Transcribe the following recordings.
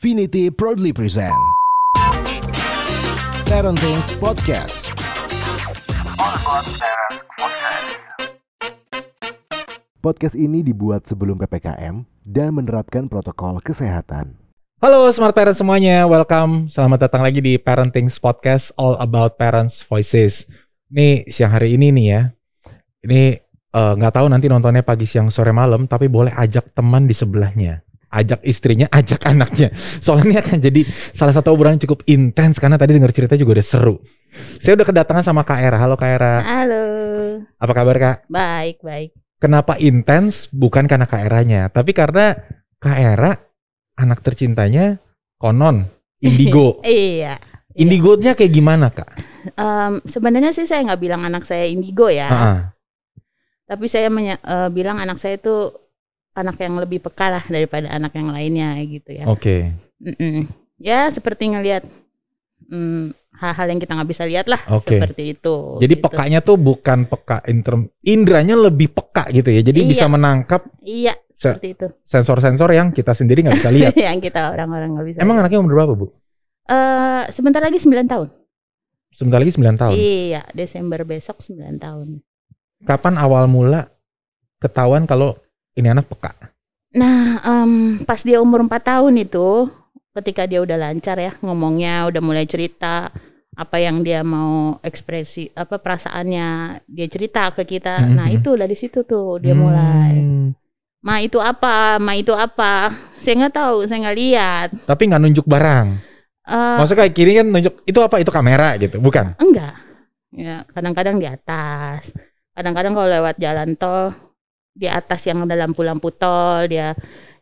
Finity proudly present Parenting Podcast. Podcast ini dibuat sebelum PPKM dan menerapkan protokol kesehatan. Halo Smart Parents semuanya, welcome. Selamat datang lagi di Parenting Podcast All About Parents Voices. Ini siang hari ini nih ya. Ini eh, nggak tahu nanti nontonnya pagi, siang, sore, malam, tapi boleh ajak teman di sebelahnya. Ajak istrinya, ajak anaknya. Soalnya ini akan jadi salah satu obrolan yang cukup intens karena tadi dengar cerita juga udah seru. Saya udah kedatangan sama Kak Era. Halo Kak Era. Halo, Apa kabar Kak? baik baik. Kenapa intens? Bukan karena Kak Eranya, tapi karena Kak Era anak tercintanya konon indigo. Iya. Indigo-nya kayak gimana kak? Em, sebenarnya sih saya nggak bilang anak saya indigo ya, Ah, tapi saya eh, bilang anak saya itu anak yang lebih peka lah daripada anak yang lainnya gitu ya. Oke, Mm-mm. Ya seperti ngelihat mm, hal-hal yang kita nggak bisa lihat lah, Oke. seperti itu. jadi gitu. pekanya tuh bukan peka inter, indranya lebih peka gitu ya. Jadi Iya. bisa menangkap Iya, Se- seperti itu. sensor-sensor yang kita sendiri nggak bisa lihat. yang kita orang-orang nggak bisa. Emang lihat. anaknya umur berapa bu? Eh, sebentar lagi 9 tahun. Sebentar lagi 9 tahun. Iya, Desember besok 9 tahun. Kapan awal mula ketahuan kalau ini anak peka? Nah, em, pas dia umur 4 tahun itu, ketika dia udah lancar ya ngomongnya, udah mulai cerita apa yang dia mau ekspresi, apa perasaannya, dia cerita ke kita. Nah, Mhm. itu dari situ tuh dia mulai. Hmm, Ma itu apa? Ma itu apa? Saya nggak tahu, saya nggak lihat. Tapi nggak nunjuk barang. Eh, Maksudnya kayak kiri kan nunjuk itu apa? Itu kamera gitu, bukan? enggak. Ya, kadang-kadang di atas. Kadang-kadang kalau lewat jalan tol di atas yang ada lampu-lampu tol, dia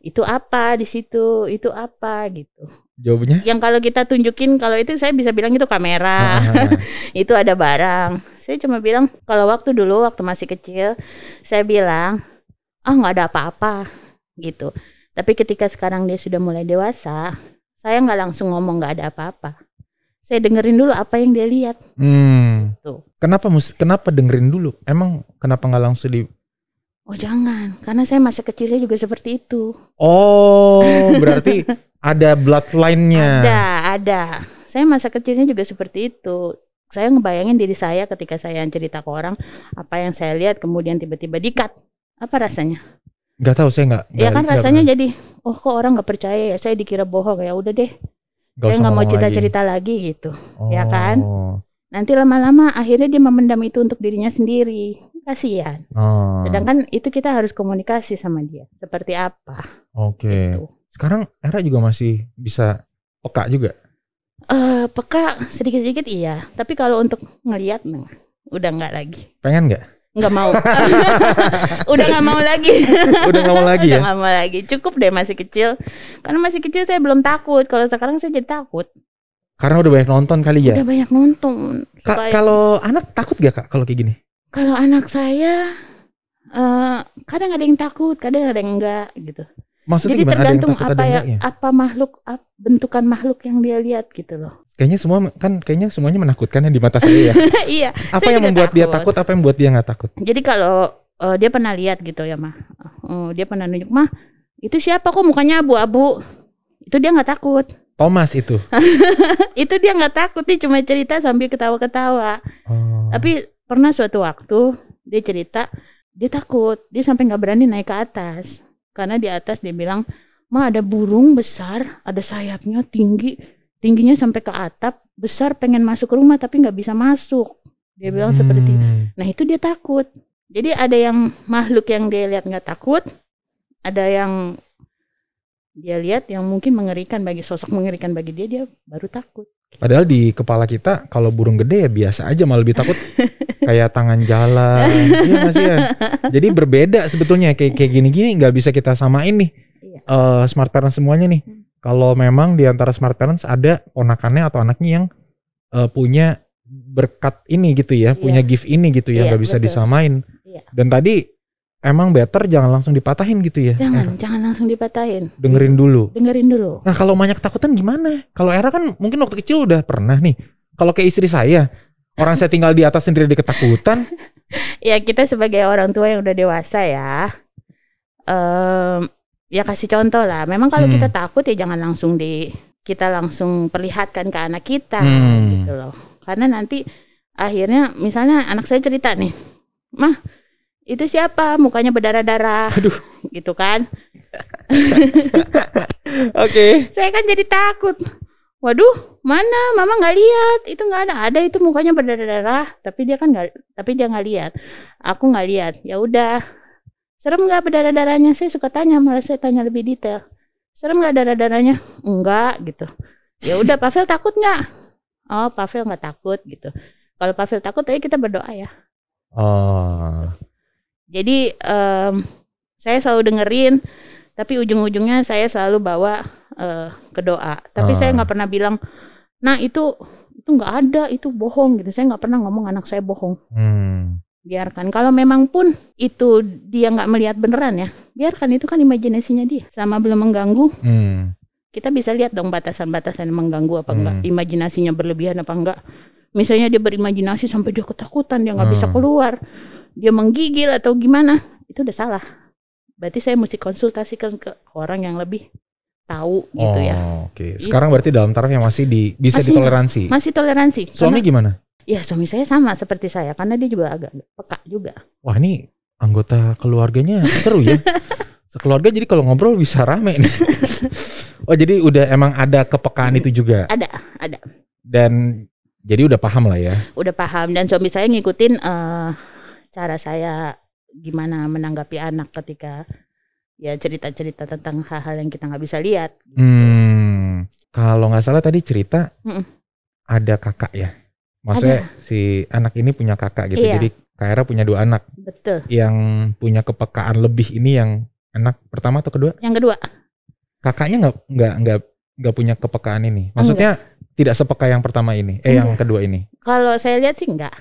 itu apa di situ? Itu apa gitu. Jawabannya? yang kalau kita tunjukin kalau itu saya bisa bilang itu kamera itu ada barang saya cuma bilang kalau waktu dulu waktu masih kecil saya bilang ah nggak ada apa-apa gitu tapi ketika sekarang dia sudah mulai dewasa saya nggak langsung ngomong nggak ada apa-apa saya dengerin dulu apa yang dia lihat hmm. Tuh. Kenapa mus kenapa dengerin dulu? Emang kenapa nggak langsung di oh jangan karena saya masa kecilnya juga seperti itu Oh, berarti ada bloodline-nya. ada ada saya masa kecilnya juga seperti itu saya ngebayangin diri saya ketika saya cerita ke orang apa yang saya lihat kemudian tiba-tiba dikat apa rasanya Gak tahu saya nggak. ya kan rasanya pernah. jadi oh kok orang nggak percaya ya saya dikira bohong ya udah deh Nggak saya nggak mau ngomong cerita lagi. cerita lagi gitu ya kan? Oh. nanti lama-lama akhirnya dia memendam itu untuk dirinya sendiri kasihan Oh, sedangkan itu kita harus komunikasi sama dia seperti apa Oke. gitu Sekarang Era juga masih bisa peka juga. eh peka sedikit-sedikit iya tapi kalau untuk ngelihat nah, udah nggak lagi Pengen nggak? nggak mau udah nggak mau lagi Udah nggak mau lagi udah ya? nggak mau lagi cukup deh masih kecil karena masih kecil saya belum takut kalau sekarang saya jadi takut Karena udah banyak nonton kali ya. udah banyak nonton kalau anak takut gak kak kalau kayak gini? Kalau anak saya eh kadang ada yang takut kadang ada yang enggak gitu Maksudnya jadi gimana? Ada yang tergantung takut, apa ada ya apa makhluk bentukan makhluk yang dia lihat gitu loh Kayaknya semua kan kayaknya semuanya menakutkan ya di mata saya ya. iya Apa Saya yang membuat dia takut. takut? Apa yang membuat dia nggak takut? jadi kalau eh, dia pernah lihat gitu ya mah Eh, dia pernah nunjuk mah itu siapa kok mukanya abu-abu itu dia nggak takut Thomas itu. itu dia nggak takut dia cuma cerita sambil ketawa-ketawa Oh. tapi pernah suatu waktu dia cerita dia takut dia sampai nggak berani naik ke atas karena di atas dia bilang ma ada burung besar ada sayapnya tinggi tingginya sampai ke atap besar pengen masuk rumah tapi nggak bisa masuk dia bilang seperti itu. Hmm. nah itu dia takut jadi ada yang makhluk yang dia lihat nggak takut ada yang dia lihat yang mungkin mengerikan bagi sosok mengerikan bagi dia dia baru takut Padahal di kepala kita kalau burung gede ya biasa aja malah lebih takut kayak tangan jalan. Iya nggak sih ya? Jadi berbeda sebetulnya kayak kayak gini-gini nggak bisa kita samain nih. Iya. Eh, smart parents semuanya nih. Hmm. Kalau memang di antara smart parents ada ponakannya atau anaknya yang eh, punya berkat ini gitu ya, Iya. punya gift ini gitu ya, Iya, nggak bisa betul. disamain. Iya. Dan tadi emang better jangan langsung dipatahin gitu ya. jangan Eh, jangan langsung dipatahin dengerin dulu. dengerin dulu Nah kalau banyak takutan gimana? Kalau Era kan mungkin waktu kecil udah pernah nih. Kalau kayak istri saya, orang saya tinggal di atas sendiri di ketakutan. ya kita sebagai orang tua yang udah dewasa ya em, ya kasih contoh lah. Memang kalau Hmm. kita takut ya jangan langsung di kita langsung perlihatkan ke anak kita Hmm. gitu loh. Karena nanti akhirnya misalnya anak saya cerita nih, "Mah, itu siapa? Mukanya berdarah-darah." Aduh. Gitu kan. Oke. Saya kan jadi takut. Waduh, mana? Mama nggak lihat. Itu nggak ada. Ada itu mukanya berdarah-darah, tapi dia kan nggak, tapi dia nggak lihat. Aku nggak lihat. Ya udah. Serem nggak berdarah-darahnya? Saya suka tanya, malah saya tanya lebih detail. Serem nggak darah-darahnya? Enggak gitu. Ya udah, Pavel takut nggak? Oh, Pavel nggak takut gitu. Kalau Pavel takut, ayo kita berdoa ya. Oh. Jadi em, saya selalu dengerin, tapi ujung-ujungnya saya selalu bawa eh, ke doa. Tapi saya Ah. nggak pernah bilang, nah itu itu nggak ada, itu bohong gitu. Saya nggak pernah ngomong anak saya bohong. Hmm. Biarkan. Kalau memang pun itu dia nggak melihat beneran ya, biarkan itu kan imajinasinya dia. Selama belum mengganggu, Hmm. kita bisa lihat dong batasan-batasan mengganggu apa enggak, Hmm. imajinasinya berlebihan apa enggak. Misalnya dia berimajinasi sampai dia ketakutan, dia nggak bisa Hmm. keluar, dia menggigil atau gimana, itu udah salah. Berarti saya mesti konsultasikan ke orang yang lebih tahu gitu ya. Oh, Oke. Sekarang berarti dalam taraf yang masih di bisa Masih- ditoleransi. Masih toleransi. Suami Karena- gimana? ya suami saya sama seperti saya, karena dia juga agak peka juga. Wah ini anggota keluarganya seru ya. Sekeluarga jadi kalau ngobrol bisa rame nih. oh jadi udah emang ada kepekaan itu juga. Ada, ada. Dan jadi udah paham lah ya. Udah paham dan suami saya ngikutin eh, cara saya gimana menanggapi anak ketika ya cerita-cerita tentang hal-hal yang kita nggak bisa lihat. gitu. Hmm. Kalau nggak salah tadi cerita Mm-mm. ada kakak ya. Maksudnya si anak ini punya kakak gitu. Iya. Jadi Kaira punya dua anak Betul. yang punya kepekaan lebih ini yang anak pertama atau kedua? Yang kedua, Kakaknya nggak nggak nggak nggak punya kepekaan ini. Maksudnya tidak sepeka yang pertama ini, eh yang Enggak. kedua ini. kalau saya lihat sih enggak.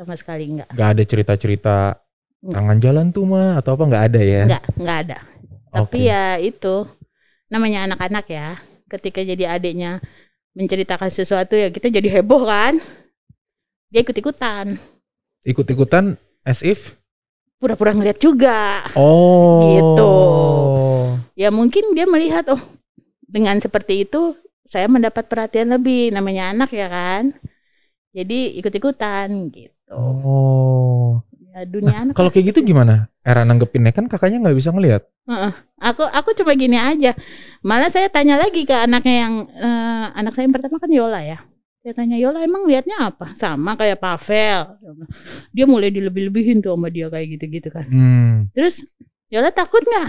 Sama sekali enggak. Nggak ada cerita-cerita Enggak. tangan jalan tuh mah atau apa nggak ada ya? Enggak, enggak ada. Tapi ya itu namanya anak-anak ya. Ketika jadi adiknya menceritakan sesuatu ya kita jadi heboh kan. Dia ikut-ikutan. Ikut-ikutan as if. Pura-pura ngeliat juga. Oh. Gitu. Ya mungkin dia melihat oh dengan seperti itu saya mendapat perhatian lebih namanya anak ya kan. Jadi ikut-ikutan gitu. Oh. Ya, dunia anak Kalau kayak gitu gimana? Era nanggepinnya kan kakaknya nggak bisa ngelihat. Aku aku cuma gini aja. Malah saya tanya lagi ke anaknya yang eh, anak saya yang pertama kan Yola ya. Saya tanya Yola emang liatnya apa? Sama kayak Pavel. Dia mulai dilebih-lebihin tuh sama dia kayak gitu-gitu kan. Hmm. Terus Yola takut nggak?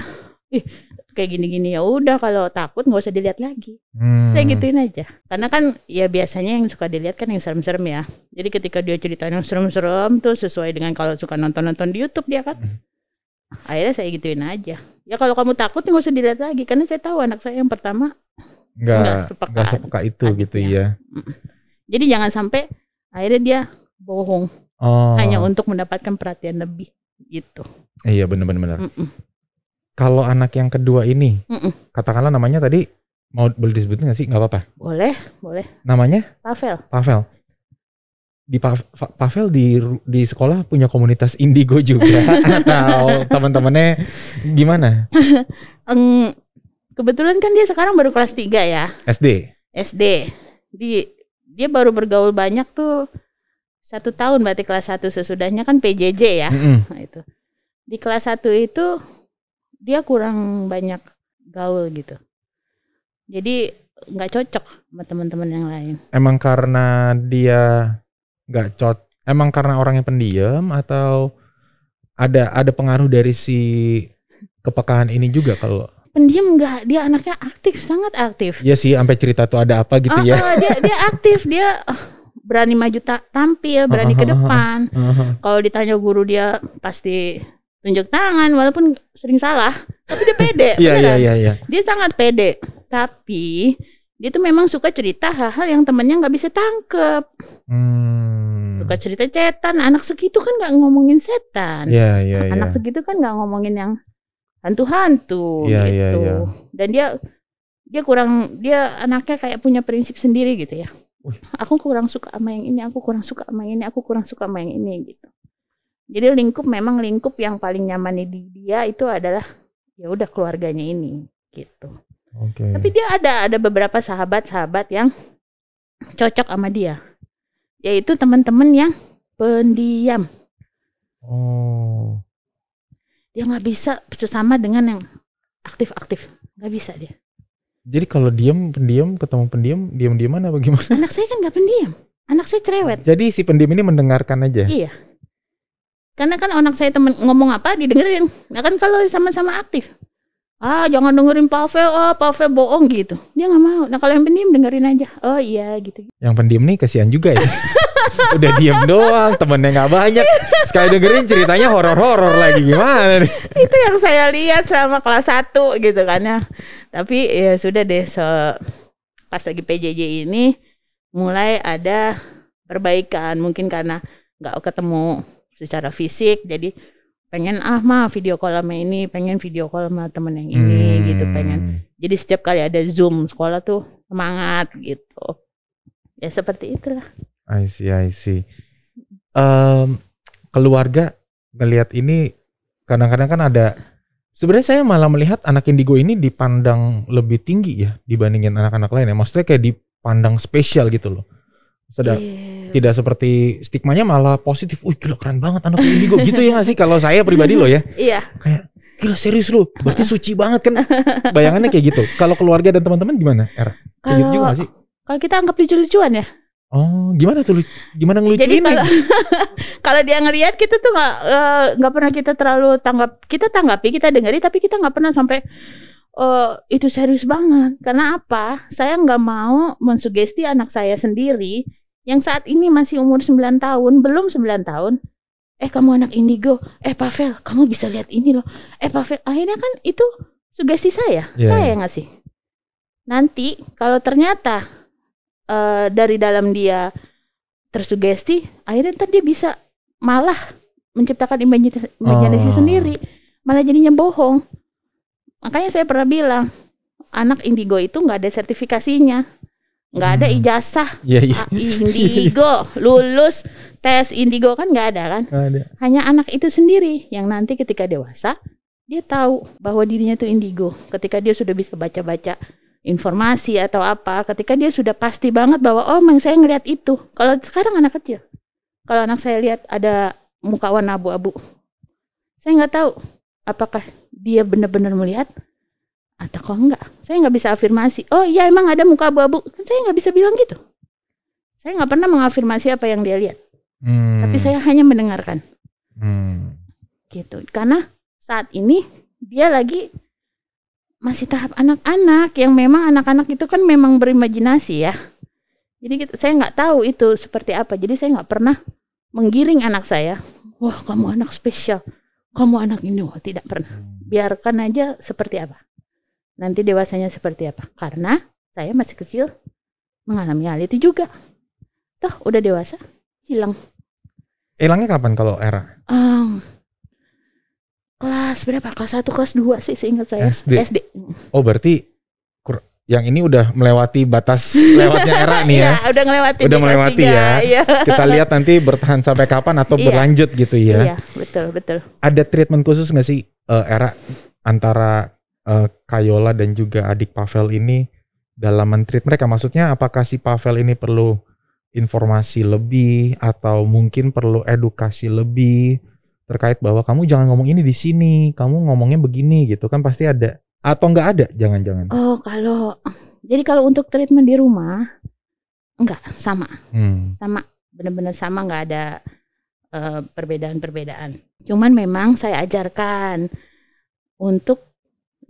Ih kayak gini-gini ya udah kalau takut nggak usah dilihat lagi. Hmm. Saya gituin aja. Karena kan ya biasanya yang suka dilihat kan yang serem-serem ya. Jadi ketika dia cerita yang serem-serem tuh sesuai dengan kalau suka nonton-nonton di YouTube dia kan. Hmm. Akhirnya saya gituin aja. Ya kalau kamu takut nggak usah dilihat lagi karena saya tahu anak saya yang pertama. Nggak nggak sepeka nggak sepeka itu gitu adiknya. ya. Jadi jangan sampai akhirnya dia bohong Oh. hanya untuk mendapatkan perhatian lebih gitu. Iya bener-bener. Kalau anak yang kedua ini, Mm-mm. katakanlah namanya tadi mau boleh disebutin nggak sih? Nggak apa-apa. Boleh, boleh. Namanya Pavel. Pavel. Di Pa- Pa- Pavel di di sekolah punya komunitas indigo juga atau teman-temannya gimana? Kebetulan kan dia sekarang baru kelas 3 ya. SD. SD. Di dia baru bergaul banyak tuh satu tahun berarti kelas 1 sesudahnya kan PJJ ya. Mm-mm. Nah, itu. Di kelas 1 itu dia kurang banyak gaul gitu. Jadi nggak cocok sama teman-teman yang lain. Emang karena dia nggak cot, emang karena orangnya pendiam atau ada ada pengaruh dari si kepekaan ini juga kalau Pendiam nggak, dia anaknya aktif, sangat aktif. ya sih sampai cerita tuh ada apa gitu Ah, ya. ah, dia dia aktif, dia ah, berani maju ta- tampil, berani ke ah, ah, ah. depan. Aha. Kalau ditanya guru dia pasti tunjuk tangan walaupun sering salah, tapi dia pede. Iya iya iya iya. Dia sangat pede. Tapi dia tuh memang suka cerita hal-hal yang temennya nggak bisa tangkep. Hmm. Suka cerita cetan. Anak segitu kan nggak ngomongin setan. Iya iya iya. Anak segitu kan nggak ngomongin yang hantu-hantu Iya, gitu. iya, iya. Dan dia dia kurang dia anaknya kayak punya prinsip sendiri gitu ya. Aku kurang suka sama yang ini, aku kurang suka sama yang ini, aku kurang suka sama yang ini gitu. Jadi lingkup memang lingkup yang paling nyaman di dia itu adalah ya udah keluarganya ini gitu. Oke. Tapi dia ada ada beberapa sahabat-sahabat yang cocok sama dia. Yaitu teman-teman yang pendiam. Oh. Dia nggak bisa sesama dengan yang aktif-aktif. nggak bisa dia. Jadi kalau diam pendiam ketemu pendiam diam diaman apa gimana? Anak saya kan nggak pendiam. Anak saya cerewet. Jadi si pendiam ini mendengarkan aja. Iya. Karena kan anak saya temen ngomong apa didengerin. Nah kan kalau sama-sama aktif. Ah jangan dengerin Pavel, oh Pavel bohong gitu. Dia nggak mau. Nah kalau yang pendiam dengerin aja. Oh iya gitu. Yang pendiam nih kasihan juga ya. Udah diem doang, temennya nggak banyak. Sekali dengerin ceritanya horor-horor lagi gimana nih? Itu yang saya lihat selama kelas 1 gitu kan ya. Tapi ya sudah deh so, pas lagi PJJ ini mulai ada perbaikan mungkin karena nggak ketemu secara fisik jadi pengen ah mah video call sama ini pengen video call sama temen yang ini gitu pengen Hmm. jadi setiap kali ada zoom sekolah tuh semangat gitu ya seperti itulah I see, I see. Em, keluarga ngelihat ini kadang-kadang kan ada sebenarnya saya malah melihat anak indigo ini dipandang lebih tinggi ya dibandingin anak-anak lain ya. Maksudnya kayak dipandang spesial gitu loh. Sedang Iya. tidak seperti stigmanya malah positif. Wih gila keren banget anak indigo gitu ya nggak sih kalau saya pribadi loh ya. iya Kayak gila serius lu. Berarti suci banget kan. Bayangannya kayak gitu. Kalau keluarga dan teman-teman gimana? Er, kayak gitu juga kalau sih? kalau kita anggap lucu-lucuan ya Oh, gimana tuh? Gimana Jadi ngelucuin kalau kalau dia ngelihat kita tuh nggak eh, nggak pernah kita terlalu tanggap kita tanggapi kita dengeri tapi kita nggak pernah sampai eh, itu serius banget karena apa saya nggak mau mensugesti anak saya sendiri yang saat ini masih umur 9 tahun belum 9 tahun. Eh kamu anak indigo. Eh Pavel kamu bisa lihat ini loh. Eh Pavel akhirnya kan itu sugesti saya. Iya, saya iya. yang ngasih. Nanti kalau ternyata eh, dari dalam dia tersugesti akhirnya ntar dia bisa malah menciptakan imajinasi, imajinasi Oh. sendiri. Malah jadinya bohong. Makanya saya pernah bilang anak indigo itu nggak ada sertifikasinya nggak ada Hmm. ijazah. Iya, iya. ah, indigo. Lulus tes indigo. Kan nggak ada kan? Ada. hanya anak itu sendiri yang nanti ketika dewasa dia tahu bahwa dirinya itu indigo. Ketika dia sudah bisa baca-baca informasi atau apa ketika dia sudah pasti banget bahwa oh memang saya ngelihat itu. Kalau sekarang anak kecil. Kalau anak saya lihat ada muka warna abu-abu saya nggak tahu apakah dia benar-benar melihat atau kok enggak? Saya nggak bisa afirmasi oh iya emang ada muka abu-abu. Kan saya nggak bisa bilang gitu. Saya nggak pernah mengafirmasi apa yang dia lihat. Hmm. tapi saya hanya mendengarkan. Hmm. gitu. Karena saat ini dia lagi masih tahap anak-anak yang memang anak-anak itu kan memang berimajinasi ya. Jadi kita, saya nggak tahu itu seperti apa. Jadi saya nggak pernah menggiring anak saya. Wah kamu anak spesial. Kamu anak ini. Wah tidak pernah. Biarkan aja seperti apa nanti dewasanya seperti apa karena saya masih kecil mengalami hal itu juga toh udah dewasa hilang Hilangnya kapan kalau era? Em, kelas berapa? Kelas 1, kelas 2 sih seingat saya. SD. SD. Oh berarti yang ini udah melewati batas lewatnya era nih ya. Iya, udah ngelewati. Udah melewati ya. Iya. Kita lihat nanti bertahan sampai kapan atau Iya. berlanjut gitu ya. Iya, betul, betul. Ada treatment khusus nggak sih eh, era antara eh, Kayola dan juga adik Pavel ini dalam mentreat mereka? Maksudnya apakah si Pavel ini perlu informasi lebih atau mungkin perlu edukasi lebih terkait bahwa kamu jangan ngomong ini di sini, kamu ngomongnya begini gitu kan pasti ada atau nggak ada jangan-jangan. Oh, kalau jadi kalau untuk treatment di rumah enggak sama, Hmm. sama benar-benar sama nggak ada eh, perbedaan-perbedaan. Cuman memang saya ajarkan untuk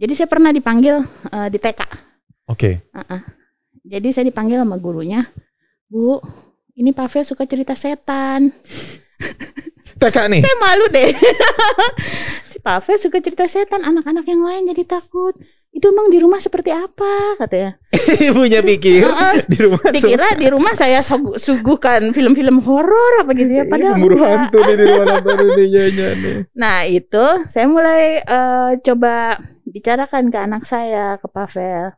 jadi saya pernah dipanggil eh, di TK. Oke. Jadi saya dipanggil sama gurunya, Bu, ini Pavel suka cerita setan. TK nih. Saya malu deh. si Pavel suka cerita setan, anak-anak yang lain jadi takut. Itu emang di rumah seperti apa katanya? Ibunya pikir Heeh. di rumah Dikira di rumah saya sugu- suguhkan film-film horor apa gitu ya, padahal Pemburu enggak. hantu di rumah nonton ini nyanyi nih. Nah itu saya mulai eh, coba bicarakan ke anak saya, ke Pavel.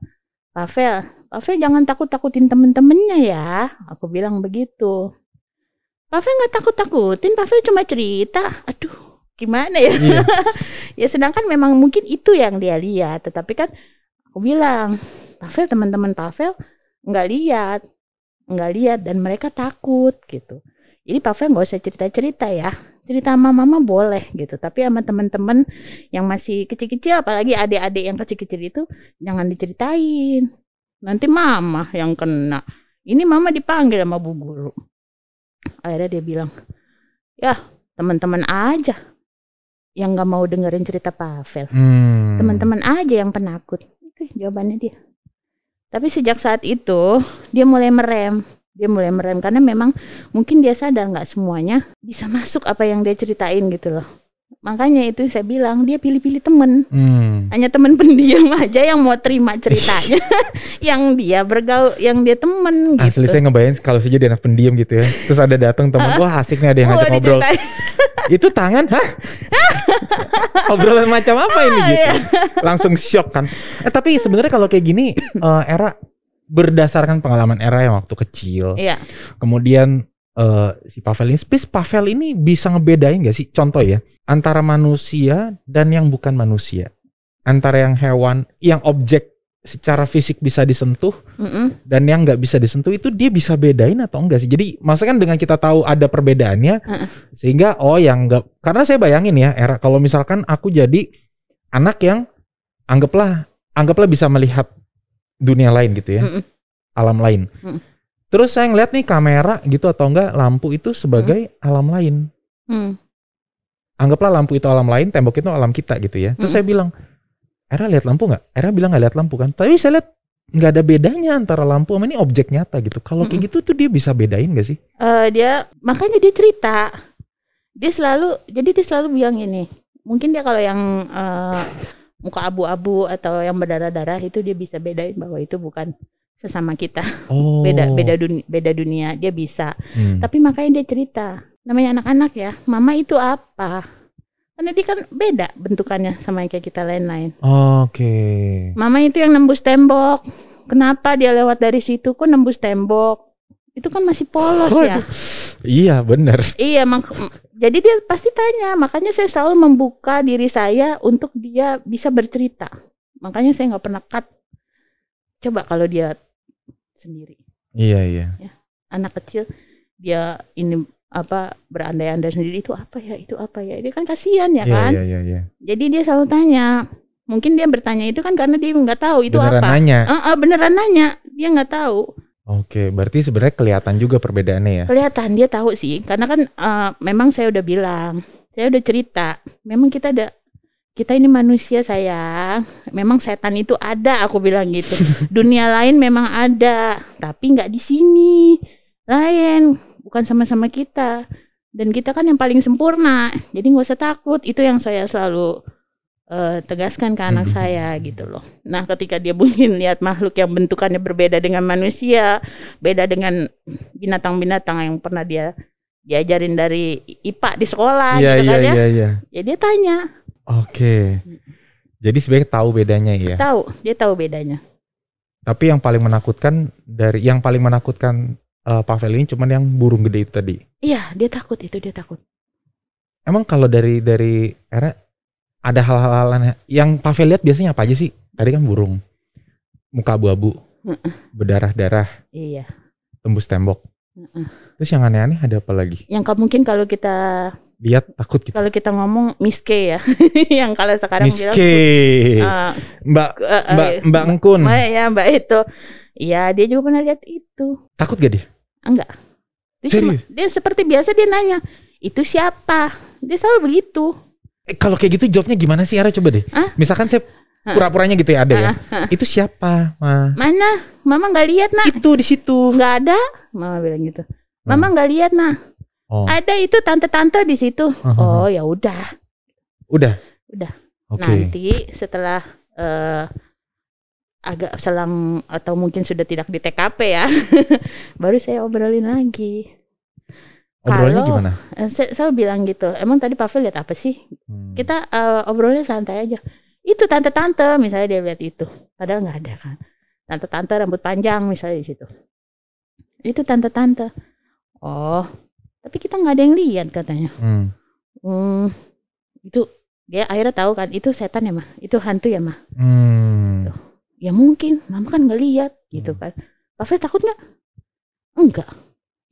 Pavel, Pavel jangan takut-takutin temen-temennya ya. Aku bilang begitu. Pavel nggak takut-takutin, Pavel cuma cerita. Aduh, gimana ya? Iya. ya sedangkan memang mungkin itu yang dia lihat, tetapi kan aku bilang, Pavel teman-teman Pavel nggak lihat, nggak lihat dan mereka takut gitu. Jadi Pavel nggak usah cerita-cerita ya, cerita sama mama boleh gitu, tapi sama teman-teman yang masih kecil-kecil, apalagi adik-adik yang kecil-kecil itu jangan diceritain. Nanti mama yang kena. Ini mama dipanggil sama bu guru. Akhirnya dia bilang, ya teman-teman aja yang nggak mau dengerin cerita Pavel Hmm. teman-teman aja yang penakut itu jawabannya dia tapi sejak saat itu dia mulai merem dia mulai merem karena memang mungkin dia sadar nggak semuanya bisa masuk apa yang dia ceritain gitu loh makanya itu saya bilang dia pilih-pilih temen Hmm. hanya temen pendiam aja yang mau terima ceritanya yang dia bergaul yang dia temen Asli gitu saya ngebayang kalau saja dia anak pendiam gitu ya. Terus ada datang teman, wah asik nih ada yang Oh, ngajak ngobrol. Itu tangan, hah? Obrolan macam apa ini Ah, gitu? iya. Langsung shock kan. Eh tapi sebenarnya kalau kayak gini, eh, era berdasarkan pengalaman era yang waktu kecil, Iya. kemudian eh, si Pavel ini, spes Pavel ini bisa ngebedain gak sih? Contoh ya, antara manusia dan yang bukan manusia, antara yang hewan, yang objek secara fisik bisa disentuh Mm-mm. dan yang nggak bisa disentuh itu dia bisa bedain atau enggak sih? Jadi maksudnya kan dengan kita tahu ada perbedaannya, Heeh. sehingga oh yang enggak karena saya bayangin ya era kalau misalkan aku jadi anak yang anggaplah anggaplah bisa melihat dunia lain gitu ya, Mm-mm. alam lain. Mm. Terus saya ngeliat nih kamera gitu atau enggak lampu itu sebagai alam lain. Mm. Anggaplah lampu itu alam lain, tembok itu alam kita gitu ya. Terus Mm. saya bilang, Era lihat lampu nggak? Era bilang nggak lihat lampu kan. Tapi saya lihat nggak ada bedanya antara lampu sama ini objek nyata gitu. Kalau kayak gitu tuh dia bisa bedain gak sih? Eh, dia makanya dia cerita dia selalu jadi dia selalu bilang ini mungkin dia kalau yang eh, muka abu-abu atau yang berdarah-darah itu dia bisa bedain bahwa itu bukan sesama kita. Oh. beda beda dunia beda dunia dia bisa. Hmm. tapi makanya dia cerita namanya anak-anak ya mama itu apa? Karena dia kan beda bentukannya sama yang kayak kita lain-lain. Oke. mama itu yang nembus tembok. Kenapa dia lewat dari situ? Kok nembus tembok itu kan masih polos ya Waduh. Iya bener. Iya, mak jadi dia pasti tanya. Makanya saya selalu membuka diri saya untuk dia bisa bercerita. Makanya saya nggak pernah cut. Coba kalau dia sendiri, Iya iya. anak kecil, dia ini apa berandai-andai sendiri itu apa ya, itu apa ya. Dia kan kasihan ya Iya kan. iya iya. iya. Jadi dia selalu tanya. Mungkin dia bertanya itu kan karena dia nggak tahu itu Beneran apa. nanya. Eh, eh, beneran nanya, dia nggak tahu. Oke, berarti sebenarnya kelihatan juga perbedaannya ya. Kelihatan dia tahu sih, karena kan eh, memang saya udah bilang, saya udah cerita, memang kita ada kita ini manusia sayang, memang setan itu ada, aku bilang gitu. Dunia lain memang ada, tapi nggak di sini, lain, bukan sama-sama kita. Dan kita kan yang paling sempurna, jadi nggak usah takut. Itu yang saya selalu eh, tegaskan ke anak Mhm. saya gitu loh. Nah, ketika dia mungkin lihat makhluk yang bentukannya berbeda dengan manusia, beda dengan binatang-binatang yang pernah dia diajarin dari IPA di sekolah Iya gitu iya kan ya. iya iya. Ya dia tanya, Oke. Jadi sebenarnya tahu bedanya ya. tahu, dia tahu bedanya. Tapi yang paling menakutkan dari yang paling menakutkan eh, Pavel ini cuman yang burung gede itu tadi. Iya, dia takut itu, dia takut. Emang kalau dari dari era ada hal-hal aneh yang Pavel lihat biasanya apa aja sih? Tadi kan burung, muka abu-abu, berdarah-darah, Iya. tembus tembok. Heeh. Terus yang aneh-aneh ada apa lagi? Yang ka- mungkin kalau kita Lihat takut gitu. kalau kita ngomong miske ya, yang kalau sekarang bilang Miske, eh, Mbak ke- eh, Mbak eh, Mbak Engkun, Mbak ya Mbak itu, iya dia juga pernah lihat itu. takut gak dia? Enggak. Dia, cuma- dia seperti biasa dia nanya, itu siapa? Dia selalu begitu. Eh, kalau kayak gitu jawabnya gimana sih? Ara coba deh. Hah? Misalkan saya pura-puranya gitu ya ada ya. Itu siapa? Ma? Mana? Mama nggak lihat nak? Itu di situ. Nggak ada. Mama bilang gitu. Mama nggak lihat nah. Oh, Ada itu tante-tante di situ. Aha. Oh ya udah. udah. Udah. Oke. Nanti setelah eh, agak selang atau mungkin sudah tidak di TKP ya, baru saya obrolin lagi. Kalau- gimana? Eh, saya, saya bilang gitu. Emang tadi Pavel lihat apa sih? Hmm. Kita eh, obrolnya santai aja. Itu tante-tante misalnya dia lihat itu. Padahal nggak ada kan. Tante-tante rambut panjang misalnya di situ. Itu tante-tante. Oh, tapi kita nggak ada yang lihat katanya. Hmm. Hmm, itu dia akhirnya tahu kan itu setan ya mah itu hantu ya mah Hmm. ya mungkin mama kan nggak lihat gitu Hmm. kan Pavel takut nggak enggak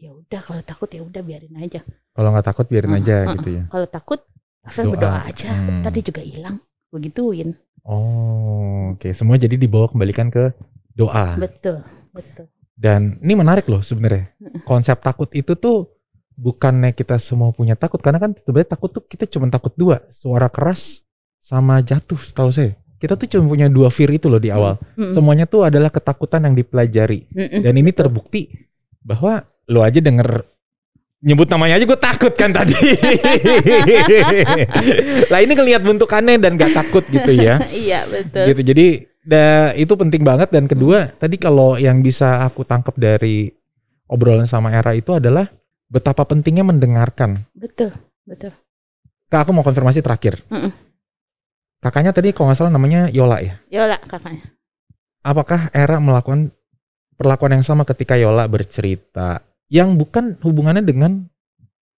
ya udah kalau takut ya udah biarin aja Kalau nggak takut biarin Heeh, aja heeh. gitu ya. kalau takut Pavel Doa. berdoa aja Hmm. tadi juga hilang begituin Oh, oke. Semua jadi dibawa kembalikan ke doa. betul betul Dan ini menarik loh sebenarnya. Konsep takut itu tuh bukannya kita semua punya takut karena kan sebenarnya takut tuh kita cuma takut dua, suara keras sama jatuh setahu saya. Kita tuh cuma punya dua fear itu loh di awal. Mm-mm. Semuanya tuh adalah ketakutan yang dipelajari. Mm-mm. Dan ini terbukti bahwa lo aja denger nyebut namanya aja gue takut kan tadi. lah ini ngelihat bentukannya dan gak takut gitu ya. iya betul. Gitu jadi da, itu penting banget. Dan kedua tadi kalau yang bisa aku tangkap dari obrolan sama Era itu adalah betapa pentingnya mendengarkan. Betul betul. Kak aku mau konfirmasi terakhir. Mm-mm. kakaknya tadi kalau nggak salah namanya Yola ya? Yola kakaknya. Apakah Era melakukan perlakuan yang sama ketika Yola bercerita yang bukan hubungannya dengan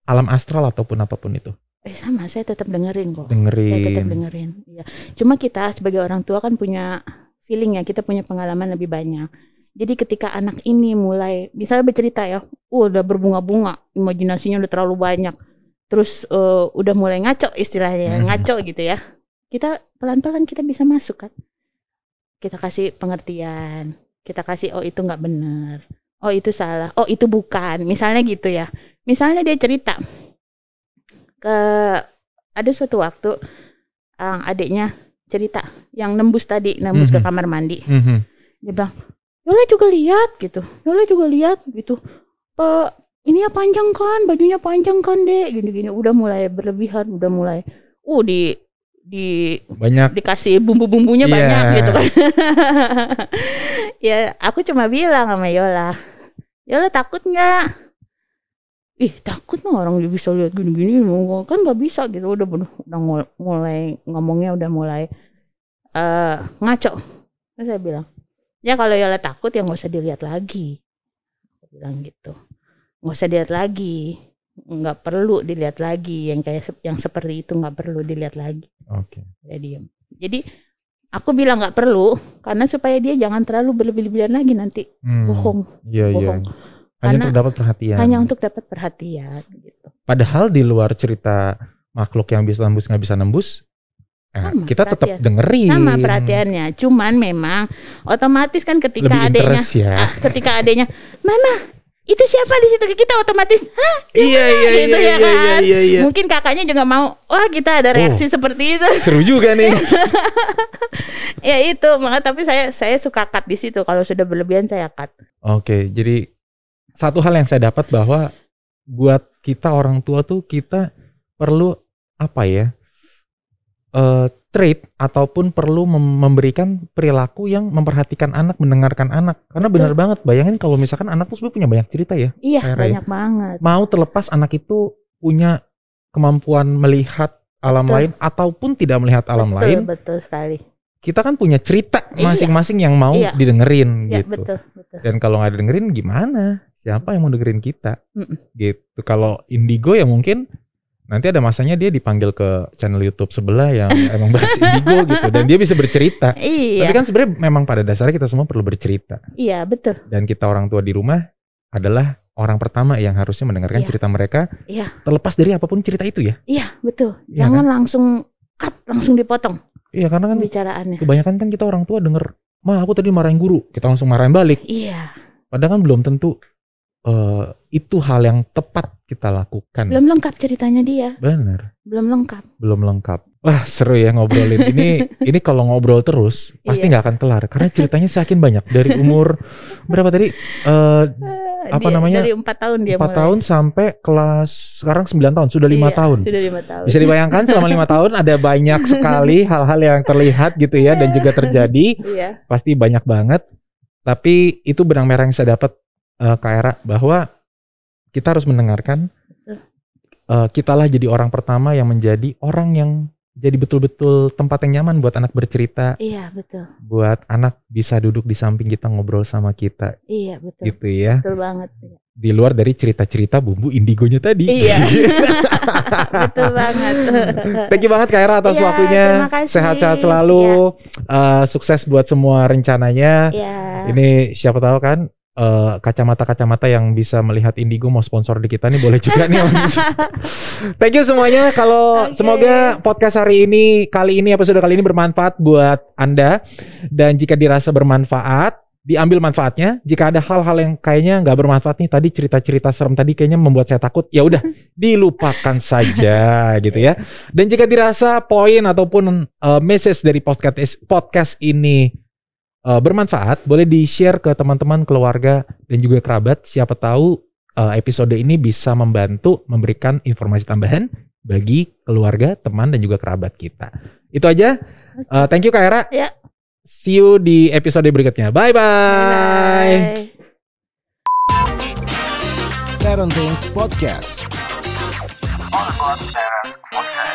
alam astral ataupun apa pun itu. Eh sama saya tetap dengerin kok. Saya tetap dengerin dengerin iya. Cuma kita sebagai orang tua kan punya feeling ya kita punya pengalaman lebih banyak. Jadi ketika anak ini mulai misalnya bercerita ya uh, udah berbunga-bunga imajinasinya udah terlalu banyak. Terus eh, udah mulai ngaco istilahnya Mhm. ngaco gitu ya. Kita pelan-pelan kita bisa masuk kan. Kita kasih pengertian kita kasih oh itu nggak benar oh itu salah. Oh itu bukan. Misalnya gitu ya. Misalnya dia cerita ke ada suatu waktu eh, adiknya cerita yang nembus tadi nembus ke Mhm. kamar mandi. Mhm. dia bilang Yola juga lihat gitu. Yola juga lihat gitu. Eh ininya panjang kan? Bajunya panjang kan dek? Gini-gini. Udah mulai berlebihan udah mulai uh di di banyak. dikasih bumbu-bumbunya Iya. banyak gitu kan. Ya aku cuma bilang sama Yola Yola takut nggak? Ih takut mah orang dia bisa lihat gini-gini kan nggak bisa gitu. Udah udah udah mul- mulai ngomongnya udah mulai eh ngaco. Terus saya bilang ya kalau Yola takut ya nggak usah dilihat lagi. Aku bilang gitu. Nggak usah dilihat lagi. Nggak perlu dilihat lagi. Yang kayak yang seperti itu nggak perlu dilihat lagi. Oke. Dia diem. Jadi aku bilang nggak perlu karena supaya dia jangan terlalu berlebih-lebihan lagi nanti Hmm. bohong Iya iya. bohong. Hanya Karena untuk dapat perhatian. hanya untuk dapat perhatian gitu Padahal di luar cerita makhluk yang bisa nembus nggak bisa nembus, eh, Sama, kita tetap perhatian. dengerin. sama perhatiannya cuman memang otomatis kan ketika Lebih adanya ya. ah, ketika adanya mama itu siapa di situ kita otomatis Hah, Iya iya gitu iya ya iya kan? iya iya. mungkin kakaknya juga mau wah kita ada reaksi seperti itu Seru juga nih. ya itu maka tapi saya saya suka cut di situ kalau sudah berlebihan saya cut Oke, jadi satu hal yang saya dapat bahwa buat kita orang tua tuh kita perlu apa ya? eh trait ataupun perlu mem- memberikan perilaku yang memperhatikan anak, mendengarkan anak. Karena Betul. benar banget, bayangin kalau misalkan anak tuh sebenarnya punya banyak cerita ya. iya ya. banyak banget Mau terlepas anak itu punya kemampuan melihat alam Betul. lain ataupun tidak melihat alam betul, lain, betul sekali kita kan punya cerita Iya. masing-masing yang mau Iya. didengerin ya gitu. betul betul Dan kalau nggak dengerin gimana? Siapa yang mau dengerin kita? Mm-mm. Gitu. Kalau Indigo ya mungkin nanti ada masanya dia dipanggil ke channel YouTube sebelah yang emang bahas Indigo gitu dan dia bisa bercerita. iya Tapi kan sebenarnya memang pada dasarnya kita semua perlu bercerita iya betul dan kita orang tua di rumah adalah orang pertama yang harusnya mendengarkan Iya. cerita mereka iya terlepas dari apa pun cerita itu ya. iya betul Iya jangan langsung cut langsung dipotong Iya karena kan pembicaraannya kebanyakan kan kita orang tua denger, "Ma, aku tadi marahin guru." Kita langsung marahin balik. iya Padahal kan belum tentu eh, itu hal yang tepat kita lakukan. belum lengkap ceritanya dia Bener. belum lengkap belum lengkap. Wah seru ya ngobrolin ini. ini kalau ngobrol terus pasti Iya. nggak akan kelar karena ceritanya semakin banyak dari umur berapa tadi? Eh, Eh, Apa dia- namanya? dari empat tahun dia Empat mulai. tahun sampai kelas sekarang 9 tahun sudah lima Iya, tahun. sudah lima tahun Bisa dibayangkan selama lima tahun ada banyak sekali hal-hal yang terlihat gitu ya dan juga terjadi. iya Pasti banyak banget. Tapi itu benang merah yang saya dapat eh, Kak Era bahwa kita harus mendengarkan. Eh, kitalah jadi orang pertama yang menjadi orang yang jadi betul-betul tempat yang nyaman buat anak bercerita, Iya, betul. buat anak bisa duduk di samping kita ngobrol sama kita Iya, betul. gitu ya. Betul banget. Di luar dari cerita-cerita bumbu indigonya tadi. Iya. betul banget. Thank you banget Kak Era atas Iya, waktunya. Sehat-sehat selalu. Eh, sukses buat semua rencananya. Iya. Ini siapa tahu kan eh, kacamata-kacamata yang bisa melihat indigo mau sponsor di kita nih boleh juga nih. Thank you semuanya. Kalau Oke. semoga podcast hari ini kali ini episode kali ini bermanfaat buat Anda dan jika dirasa bermanfaat diambil manfaatnya. Jika ada hal-hal yang kayaknya nggak bermanfaat nih tadi cerita-cerita serem tadi kayaknya membuat saya takut, ya udah dilupakan saja gitu ya. Dan jika dirasa poin ataupun uh, message dari podcast podcast ini uh, bermanfaat, boleh di-share ke teman-teman, keluarga dan juga kerabat. Siapa tahu uh, episode ini bisa membantu memberikan informasi tambahan bagi keluarga, teman dan juga kerabat kita. Itu aja. Uh, thank you Kak Era. Ya. See you di episode berikutnya. Bye bye. Bye. Parenting Podcast. All about parents podcast.